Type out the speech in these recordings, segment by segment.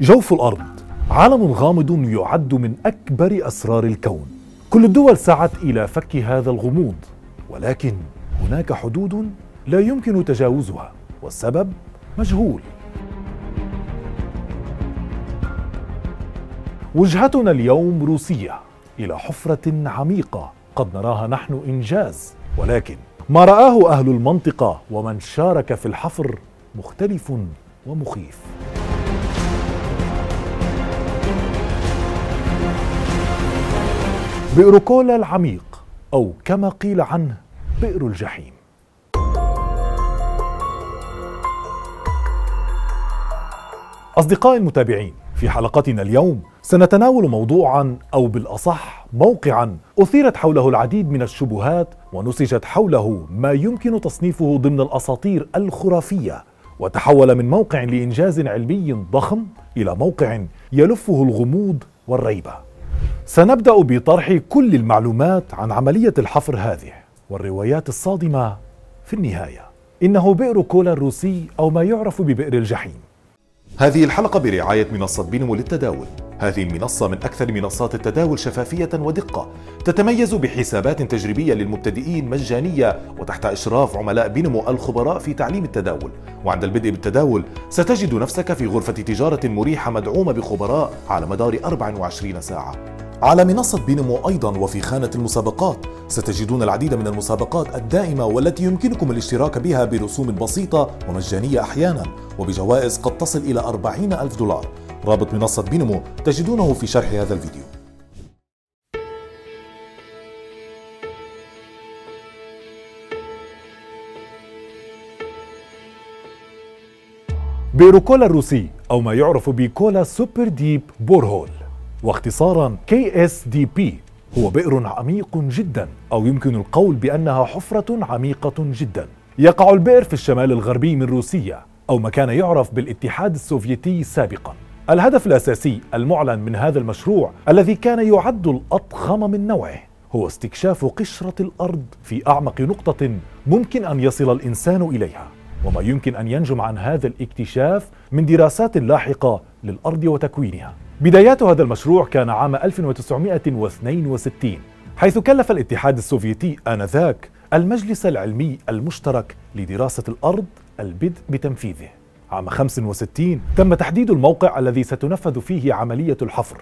جوف الأرض عالم غامض يعد من أكبر أسرار الكون. كل الدول سعت إلى فك هذا الغموض ولكن هناك حدود لا يمكن تجاوزها والسبب مجهول. وجهتنا اليوم روسية إلى حفرة عميقة قد نراها نحن إنجاز. ولكن ما رآه أهل المنطقة ومن شارك في الحفر مختلف ومخيف. بئر كولا العميق أو كما قيل عنه بئر الجحيم. أصدقائي المتابعين في حلقتنا اليوم سنتناول موضوعا أو بالأصح موقعا أثيرت حوله العديد من الشبهات ونسجت حوله ما يمكن تصنيفه ضمن الأساطير الخرافية وتحول من موقع لإنجاز علمي ضخم إلى موقع يلفه الغموض والريبة. سنبدأ بطرح كل المعلومات عن عملية الحفر هذه والروايات الصادمة في النهاية. إنه بئر كولا الروسي أو ما يعرف ببئر الجحيم. هذه الحلقة برعاية منصة بينمو للتداول. هذه المنصة من أكثر منصات التداول شفافية ودقة تتميز بحسابات تجريبية للمبتدئين مجانية وتحت إشراف عملاء بينمو الخبراء في تعليم التداول. وعند البدء بالتداول ستجد نفسك في غرفة تجارة مريحة مدعومة بخبراء على مدار 24 ساعة. على منصة بينمو أيضا وفي خانة المسابقات. ستجدون العديد من المسابقات الدائمة والتي يمكنكم الاشتراك بها برسوم بسيطة ومجانية أحيانا وبجوائز قد تصل إلى 40 ألف دولار. رابط منصة بينمو تجدونه في شرح هذا الفيديو. بئر كولا الروسي أو ما يعرف ب Kola Superdeep Borehole. واختصارا KSDB هو بئر عميق جدا أو يمكن القول بأنها حفرة عميقة جدا. يقع البئر في الشمال الغربي من روسيا أو ما كان يعرف بالاتحاد السوفيتي سابقا. الهدف الأساسي المعلن من هذا المشروع الذي كان يعد الأضخم من نوعه هو استكشاف قشرة الأرض في أعمق نقطة ممكن أن يصل الإنسان إليها. وما يمكن أن ينجم عن هذا الاكتشاف من دراسات لاحقة للأرض وتكوينها. بدايات هذا المشروع كان عام 1962 حيث كلف الاتحاد السوفيتي آنذاك المجلس العلمي المشترك لدراسة الأرض البدء بتنفيذه. عام 65 تم تحديد الموقع الذي ستنفذ فيه عملية الحفر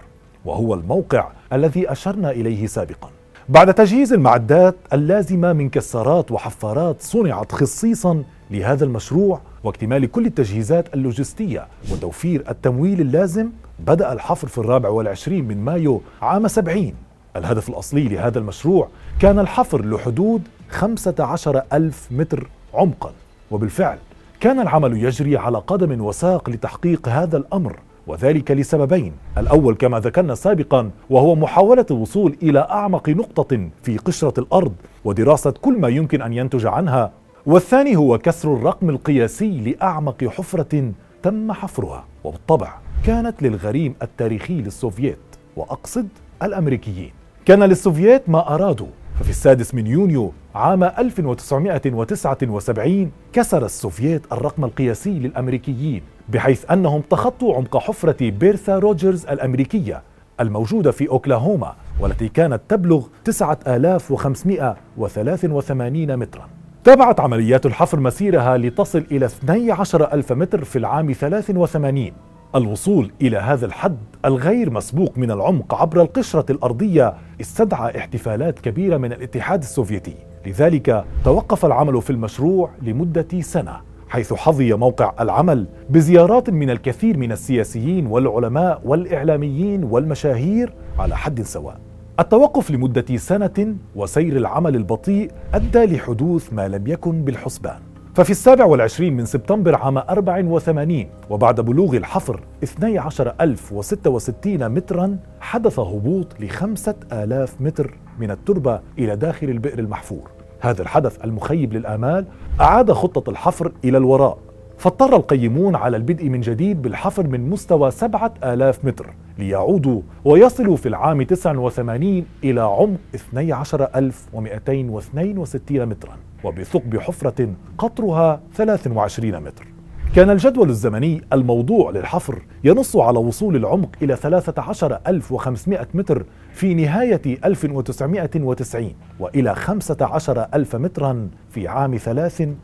وهو الموقع الذي أشرنا إليه سابقا. بعد تجهيز المعدات اللازمة من كسارات وحفارات صنعت خصيصا لهذا المشروع واكتمال كل التجهيزات اللوجستية وتوفير التمويل اللازم بدأ الحفر في الرابع والعشرين من مايو عام سبعين. الهدف الأصلي لهذا المشروع كان الحفر لحدود 15 ألف متر عمقا. وبالفعل كان العمل يجري على قدم وساق لتحقيق هذا الأمر وذلك لسببين. الأول كما ذكرنا سابقا وهو محاولة الوصول إلى أعمق نقطة في قشرة الأرض ودراسة كل ما يمكن أن ينتج عنها والثاني هو كسر الرقم القياسي لأعمق حفرة تم حفرها. وبالطبع كانت للغريم التاريخي للسوفييت وأقصد الأمريكيين. كان للسوفييت ما أرادوا. ففي السادس من يونيو عام 1979 كسر السوفييت الرقم القياسي للأمريكيين بحيث أنهم تخطوا عمق حفرة بيرثا روجرز الأمريكية الموجودة في أوكلاهوما والتي كانت تبلغ 9583 مترا. تابعت عمليات الحفر مسيرها لتصل إلى 12 ألف متر في العام 83 الوصول إلى هذا الحد الغير مسبوق من العمق عبر القشرة الأرضية استدعى احتفالات كبيرة من الاتحاد السوفيتي. لذلك توقف العمل في المشروع لمدة سنة حيث حظي موقع العمل بزيارات من الكثير من السياسيين والعلماء والإعلاميين والمشاهير على حد سواء. التوقف لمدة سنة وسير العمل البطيء أدى لحدوث ما لم يكن بالحسبان. ففي السابع والعشرين من سبتمبر عام 84 وبعد بلوغ الحفر 12066 مترا حدث هبوط لخمسة آلاف متر من التربة إلى داخل البئر المحفور. هذا الحدث المخيب للآمال أعاد خطة الحفر إلى الوراء. فاضطر القيمون على البدء من جديد بالحفر من مستوى سبعة آلاف متر ليعودوا ويصلوا في العام 89 إلى عمق 12262 مترا وبثقب حفرة قطرها 23 متر. كان الجدول الزمني الموضوع للحفر ينص على وصول العمق إلى 13500 متر في نهاية 1990 وإلى 15000 مترا في عام 93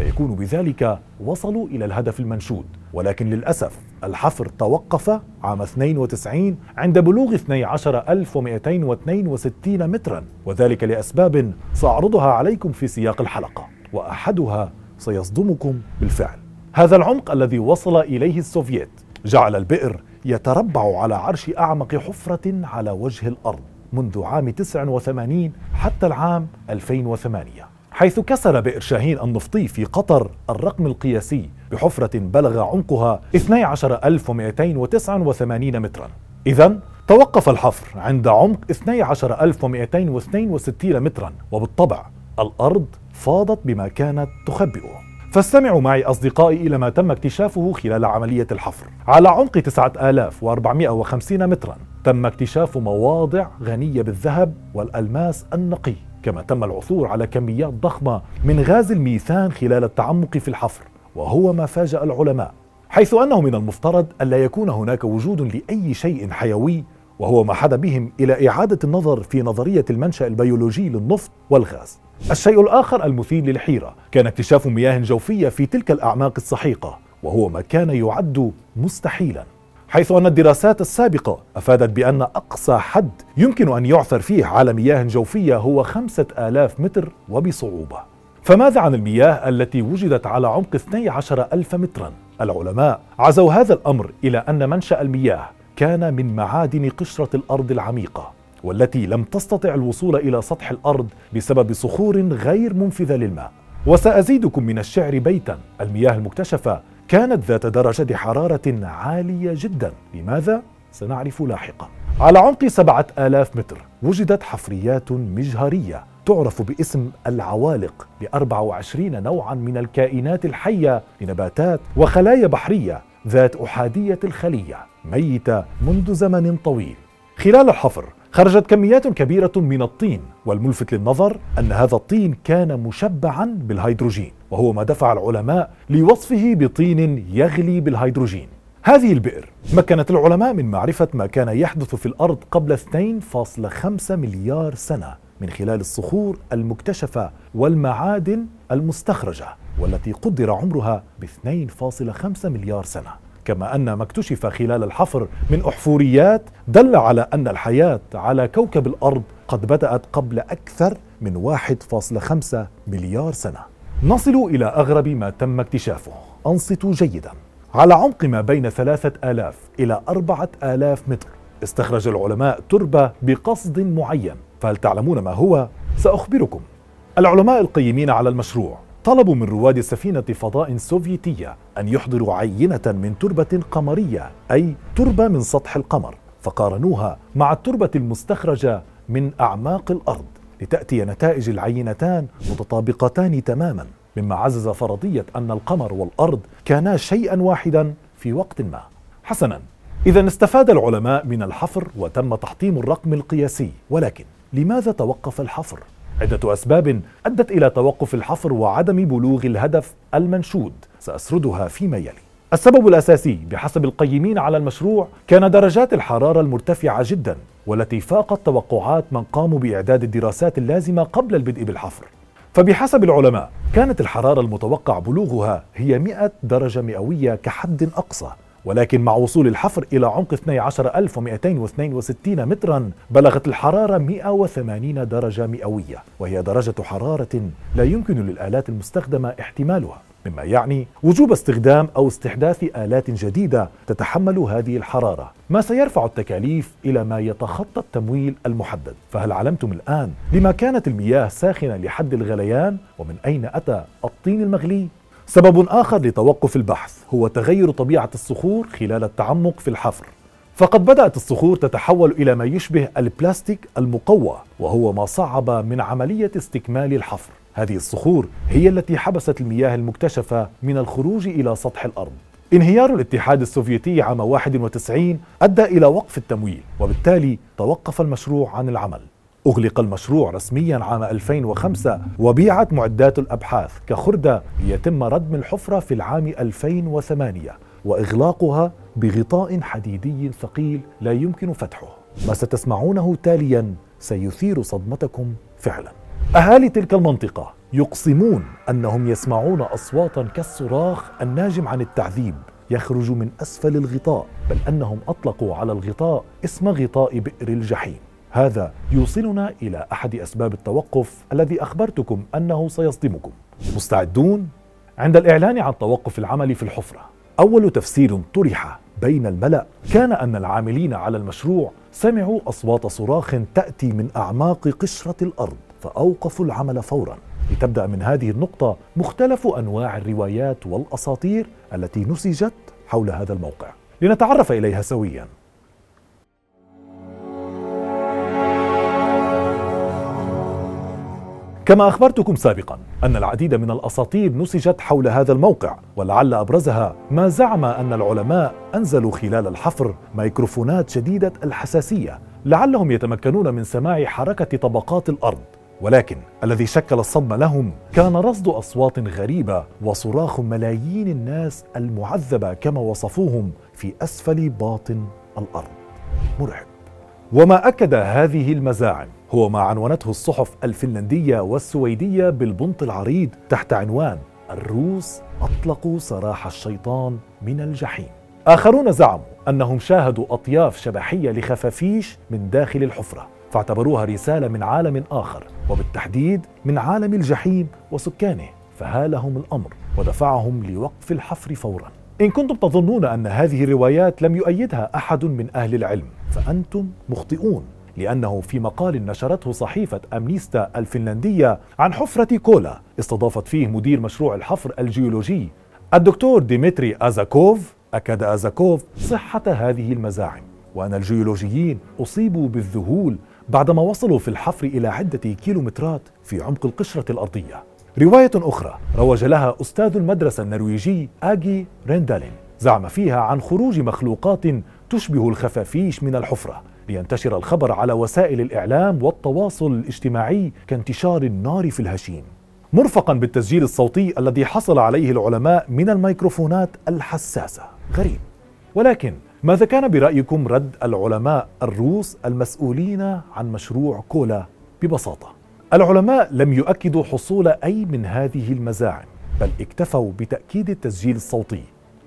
فيكون بذلك وصلوا إلى الهدف المنشود. ولكن للأسف الحفر توقف عام 92 عند بلوغ 12262 مترا. وذلك لأسباب سأعرضها عليكم في سياق الحلقة وأحدها سيصدمكم بالفعل. هذا العمق الذي وصل إليه السوفييت جعل البئر يتربع على عرش أعمق حفرة على وجه الأرض منذ عام 89 حتى العام 2008 حيث كسر بئر شاهين النفطي في قطر الرقم القياسي بحفرة بلغ عمقها 12289 مترا. إذا توقف الحفر عند عمق 12262 مترا وبالطبع الأرض فاضت بما كانت تخبئه. فاستمعوا معي أصدقائي إلى ما تم اكتشافه خلال عملية الحفر. على عمق 9450 مترا تم اكتشاف مواضع غنية بالذهب والألماس النقي. كما تم العثور على كميات ضخمة من غاز الميثان خلال التعمق في الحفر وهو ما فاجأ العلماء حيث أنه من المفترض ألا يكون هناك وجود لأي شيء حيوي وهو ما حدا بهم إلى إعادة النظر في نظرية المنشأ البيولوجي للنفط والغاز. الشيء الآخر المثير للحيرة كان اكتشاف مياه جوفية في تلك الأعماق السحيقة وهو ما كان يعد مستحيلا. حيث أن الدراسات السابقة أفادت بأن أقصى حد يمكن أن يعثر فيه على مياه جوفية هو خمسة آلاف متر وبصعوبة. فماذا عن المياه التي وجدت على عمق 12 ألف مترا؟ العلماء عزوا هذا الأمر إلى أن منشأ المياه كان من معادن قشرة الأرض العميقة والتي لم تستطع الوصول إلى سطح الأرض بسبب صخور غير منفذة للماء. وسأزيدكم من الشعر بيتا. المياه المكتشفة كانت ذات درجة حرارة عالية جدا. لماذا؟ سنعرف لاحقا. على عمق سبعة آلاف متر وجدت حفريات مجهرية تعرف باسم العوالق ب 24 نوعا من الكائنات الحية لنباتات وخلايا بحرية ذات أحادية الخلية ميتة منذ زمن طويل. خلال الحفر خرجت كميات كبيرة من الطين والملفت للنظر أن هذا الطين كان مشبعا بالهيدروجين وهو ما دفع العلماء لوصفه بطين يغلي بالهيدروجين. هذه البئر مكنت العلماء من معرفة ما كان يحدث في الأرض قبل 2.5 مليار سنة من خلال الصخور المكتشفة والمعادن المستخرجة والتي قدر عمرها ب 2.5 مليار سنة. كما أن ما اكتشف خلال الحفر من أحفوريات دل على أن الحياة على كوكب الأرض قد بدأت قبل أكثر من 1.5 مليار سنة. نصل إلى أغرب ما تم اكتشافه. أنصتوا جيدا. على عمق ما بين ثلاثة آلاف إلى أربعة آلاف متر. استخرج العلماء تربة بقصد معين. فهل تعلمون ما هو؟ سأخبركم. العلماء القيمين على المشروع. طلبوا من رواد سفينة فضاء سوفيتية أن يحضروا عينة من تربة قمرية أي تربة من سطح القمر فقارنوها مع التربة المستخرجة من أعماق الأرض لتأتي نتائج العينتان متطابقتان تماما مما عزز فرضية أن القمر والأرض كانا شيئا واحدا في وقت ما حسنا إذا استفاد العلماء من الحفر وتم تحطيم الرقم القياسي ولكن لماذا توقف الحفر؟ عدة أسباب أدت إلى توقف الحفر وعدم بلوغ الهدف المنشود سأسردها فيما يلي. السبب الأساسي بحسب القيمين على المشروع كان درجات الحرارة المرتفعة جدا والتي فاقت توقعات من قاموا بإعداد الدراسات اللازمة قبل البدء بالحفر. فبحسب العلماء كانت الحرارة المتوقع بلوغها هي 100 درجة مئوية كحد أقصى. ولكن مع وصول الحفر إلى عمق 12262 مترا بلغت الحرارة 180 درجة مئوية وهي درجة حرارة لا يمكن للآلات المستخدمة احتمالها مما يعني وجوب استخدام أو استحداث آلات جديدة تتحمل هذه الحرارة، ما سيرفع التكاليف إلى ما يتخطى التمويل المحدد، فهل علمتم الآن لما كانت المياه ساخنة لحد الغليان؟ ومن أين أتى الطين المغلي؟ سبب آخر لتوقف البحث هو تغير طبيعة الصخور خلال التعمق في الحفر. فقد بدأت الصخور تتحول إلى ما يشبه البلاستيك المقوى وهو ما صعب من عملية استكمال الحفر. هذه الصخور هي التي حبست المياه المكتشفة من الخروج إلى سطح الأرض. انهيار الاتحاد السوفيتي عام 91 أدى إلى وقف التمويل وبالتالي توقف المشروع عن العمل. أغلق المشروع رسميا عام 2005 وبيعت معدات الأبحاث كخردة ليتم ردم الحفرة في العام 2008 وإغلاقها بغطاء حديدي ثقيل لا يمكن فتحه. ما ستسمعونه تاليا سيثير صدمتكم فعلا. أهالي تلك المنطقة يقسمون أنهم يسمعون أصواتا كالصراخ الناجم عن التعذيب يخرج من أسفل الغطاء بل أنهم أطلقوا على الغطاء اسم غطاء بئر الجحيم. هذا يوصلنا إلى أحد أسباب التوقف الذي أخبرتكم أنه سيصدمكم. مستعدون؟ عند الإعلان عن توقف العمل في الحفرة أول تفسير طرح بين الملأ كان أن العاملين على المشروع سمعوا أصوات صراخ تأتي من أعماق قشرة الأرض فأوقفوا العمل فورا. لتبدأ من هذه النقطة مختلف أنواع الروايات والأساطير التي نسجت حول هذا الموقع. لنتعرف إليها سويا. كما أخبرتكم سابقا أن العديد من الأساطير نسجت حول هذا الموقع ولعل أبرزها ما زعم أن العلماء أنزلوا خلال الحفر ميكروفونات شديدة الحساسية لعلهم يتمكنون من سماع حركة طبقات الأرض. ولكن الذي شكل الصدمة لهم كان رصد أصوات غريبة وصراخ ملايين الناس المعذبة كما وصفوهم في أسفل باطن الأرض. مرعب. وما أكد هذه المزاعم هو ما عنونته الصحف الفنلندية والسويدية بالبنط العريض تحت عنوان الروس أطلقوا سراح الشيطان من الجحيم. آخرون زعموا أنهم شاهدوا أطياف شبحية لخفافيش من داخل الحفرة فاعتبروها رسالة من عالم آخر وبالتحديد من عالم الجحيم وسكانه فهالهم الأمر ودفعهم لوقف الحفر فورا. إن كنتم تظنون أن هذه الروايات لم يؤيدها أحد من أهل العلم فأنتم مخطئون. لأنه في مقال نشرته صحيفة أمنيستا الفنلندية عن حفرة كولا استضافت فيه مدير مشروع الحفر الجيولوجي الدكتور ديمتري أزاكوف. أكد أزاكوف صحة هذه المزاعم وأن الجيولوجيين أصيبوا بالذهول بعدما وصلوا في الحفر إلى عدة كيلومترات في عمق القشرة الأرضية. رواية أخرى روج لها أستاذ المدرسة النرويجي آجي ريندالين زعم فيها عن خروج مخلوقات تشبه الخفافيش من الحفرة. لينتشر الخبر على وسائل الإعلام والتواصل الاجتماعي كانتشار النار في الهشيم. مرفقا بالتسجيل الصوتي الذي حصل عليه العلماء من الميكروفونات الحساسة. غريب. ولكن ماذا كان برأيكم رد العلماء الروس المسؤولين عن مشروع كولا ببساطة؟ العلماء لم يؤكدوا حصول أي من هذه المزاعم بل اكتفوا بتأكيد التسجيل الصوتي.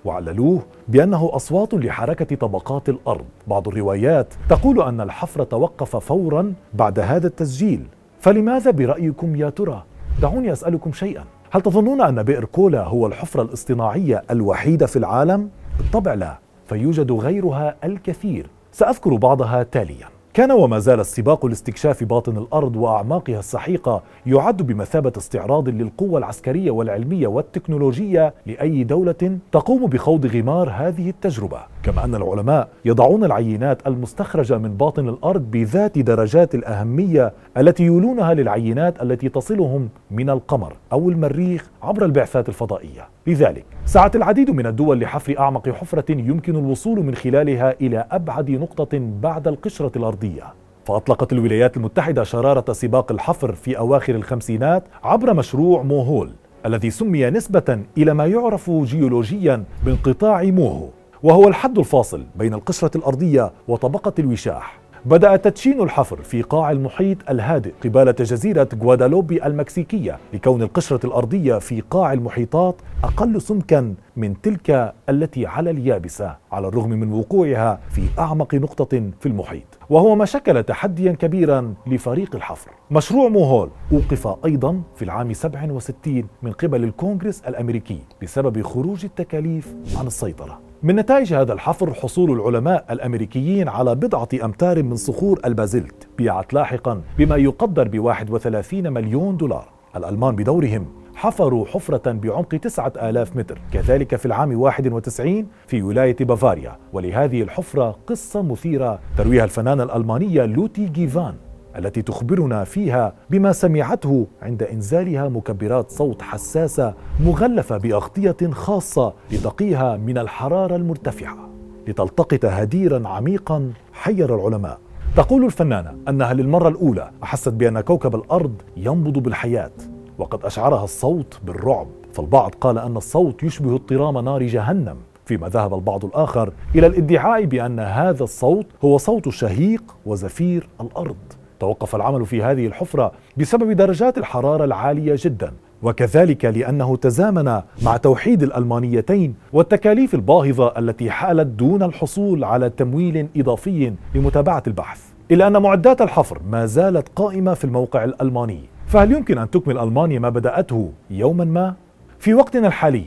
وعللوه بأنه أصوات لحركة طبقات الأرض. بعض الروايات تقول أن الحفر توقف فورا بعد هذا التسجيل. فلماذا برأيكم يا ترى؟ دعوني أسألكم شيئا. هل تظنون أن بئر كولا هو الحفرة الاصطناعية الوحيدة في العالم؟ بالطبع لا فيوجد غيرها الكثير. سأذكر بعضها تاليا. كان وما زال السباق لاستكشاف باطن الأرض وأعماقها السحيقة يعد بمثابة استعراض للقوة العسكرية والعلمية والتكنولوجية لأي دولة تقوم بخوض غمار هذه التجربة. كما أن العلماء يضعون العينات المستخرجة من باطن الأرض بذات درجات الأهمية التي يولونها للعينات التي تصلهم من القمر أو المريخ عبر البعثات الفضائية. لذلك سعت العديد من الدول لحفر أعمق حفرة يمكن الوصول من خلالها إلى أبعد نقطة بعد القشرة الأرضية. فأطلقت الولايات المتحدة شرارة سباق الحفر في أواخر الخمسينات عبر مشروع موهول الذي سمي نسبة إلى ما يعرف جيولوجيا بانقطاع موهو. وهو الحد الفاصل بين القشره الأرضية وطبقة الوشاح. بدأ تدشين الحفر في قاع المحيط الهادئ قبالة جزيرة غوادالوبي المكسيكية لكون القشرة الأرضية في قاع المحيطات أقل سمكا من تلك التي على اليابسة على الرغم من وقوعها في أعمق نقطة في المحيط. وهو ما شكل تحديا كبيرا لفريق الحفر. مشروع موهول أوقف أيضا في العام 67 من قبل الكونغرس الأمريكي بسبب خروج التكاليف عن السيطرة. من نتائج هذا الحفر حصول العلماء الأمريكيين على بضعة أمتار من صخور البازلت. بيعت لاحقا بما يقدر ب 31 مليون دولار. الألمان بدورهم حفروا حفرة بعمق 9000 متر. كذلك في العام 91 في ولاية بافاريا. ولهذه الحفرة قصة مثيرة. ترويها الفنانة الألمانية لوتي جيفان. التي تخبرنا فيها بما سمعته عند إنزالها مكبرات صوت حساسة مغلفة بأغطية خاصة لتقيها من الحرارة المرتفعة لتلتقط هديرا عميقا حير العلماء. تقول الفنانة أنها للمرة الأولى أحست بأن كوكب الأرض ينبض بالحياة وقد أشعرها الصوت بالرعب. فالبعض قال أن الصوت يشبه اضطرام نار جهنم فيما ذهب البعض الآخر إلى الادعاء بأن هذا الصوت هو صوت شهيق وزفير الأرض. توقف العمل في هذه الحفرة بسبب درجات الحرارة العالية جدا. وكذلك لأنه تزامن مع توحيد الألمانيتين والتكاليف الباهظة التي حالت دون الحصول على تمويل إضافي لمتابعة البحث. إلا أن معدات الحفر ما زالت قائمة في الموقع الألماني. فهل يمكن أن تكمل ألمانيا ما بدأته يوما ما؟ في وقتنا الحالي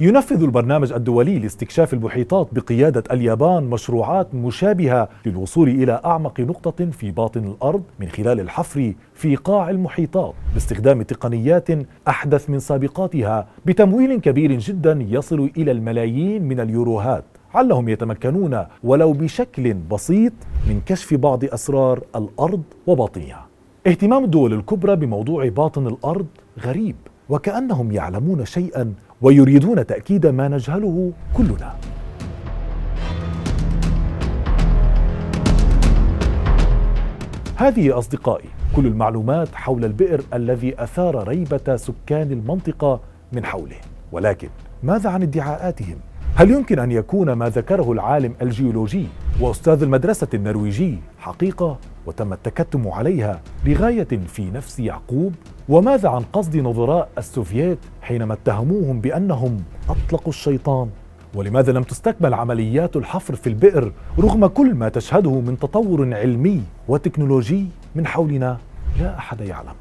ينفذ البرنامج الدولي لاستكشاف المحيطات بقيادة اليابان مشروعات مشابهة للوصول إلى أعمق نقطة في باطن الأرض من خلال الحفر في قاع المحيطات باستخدام تقنيات أحدث من سابقاتها بتمويل كبير جدا يصل إلى الملايين من اليوروهات علهم يتمكنون ولو بشكل بسيط من كشف بعض أسرار الأرض وباطنها. اهتمام الدول الكبرى بموضوع باطن الأرض غريب وكأنهم يعلمون شيئا ويريدون تأكيد ما نجهله كلنا هذه أصدقائي كل المعلومات حول البئر الذي أثار ريبة سكان المنطقة من حوله ولكن ماذا عن ادعاءاتهم؟ هل يمكن أن يكون ما ذكره العالم الجيولوجي وأستاذ المدرسة النرويجي حقيقة وتم التكتم عليها لغاية في نفس يعقوب؟ وماذا عن قصد نظراء السوفييت حينما اتهموهم بأنهم أطلقوا الشيطان؟ ولماذا لم تستكمل عمليات الحفر في البئر رغم كل ما تشهده من تطور علمي وتكنولوجي من حولنا لا أحد يعلم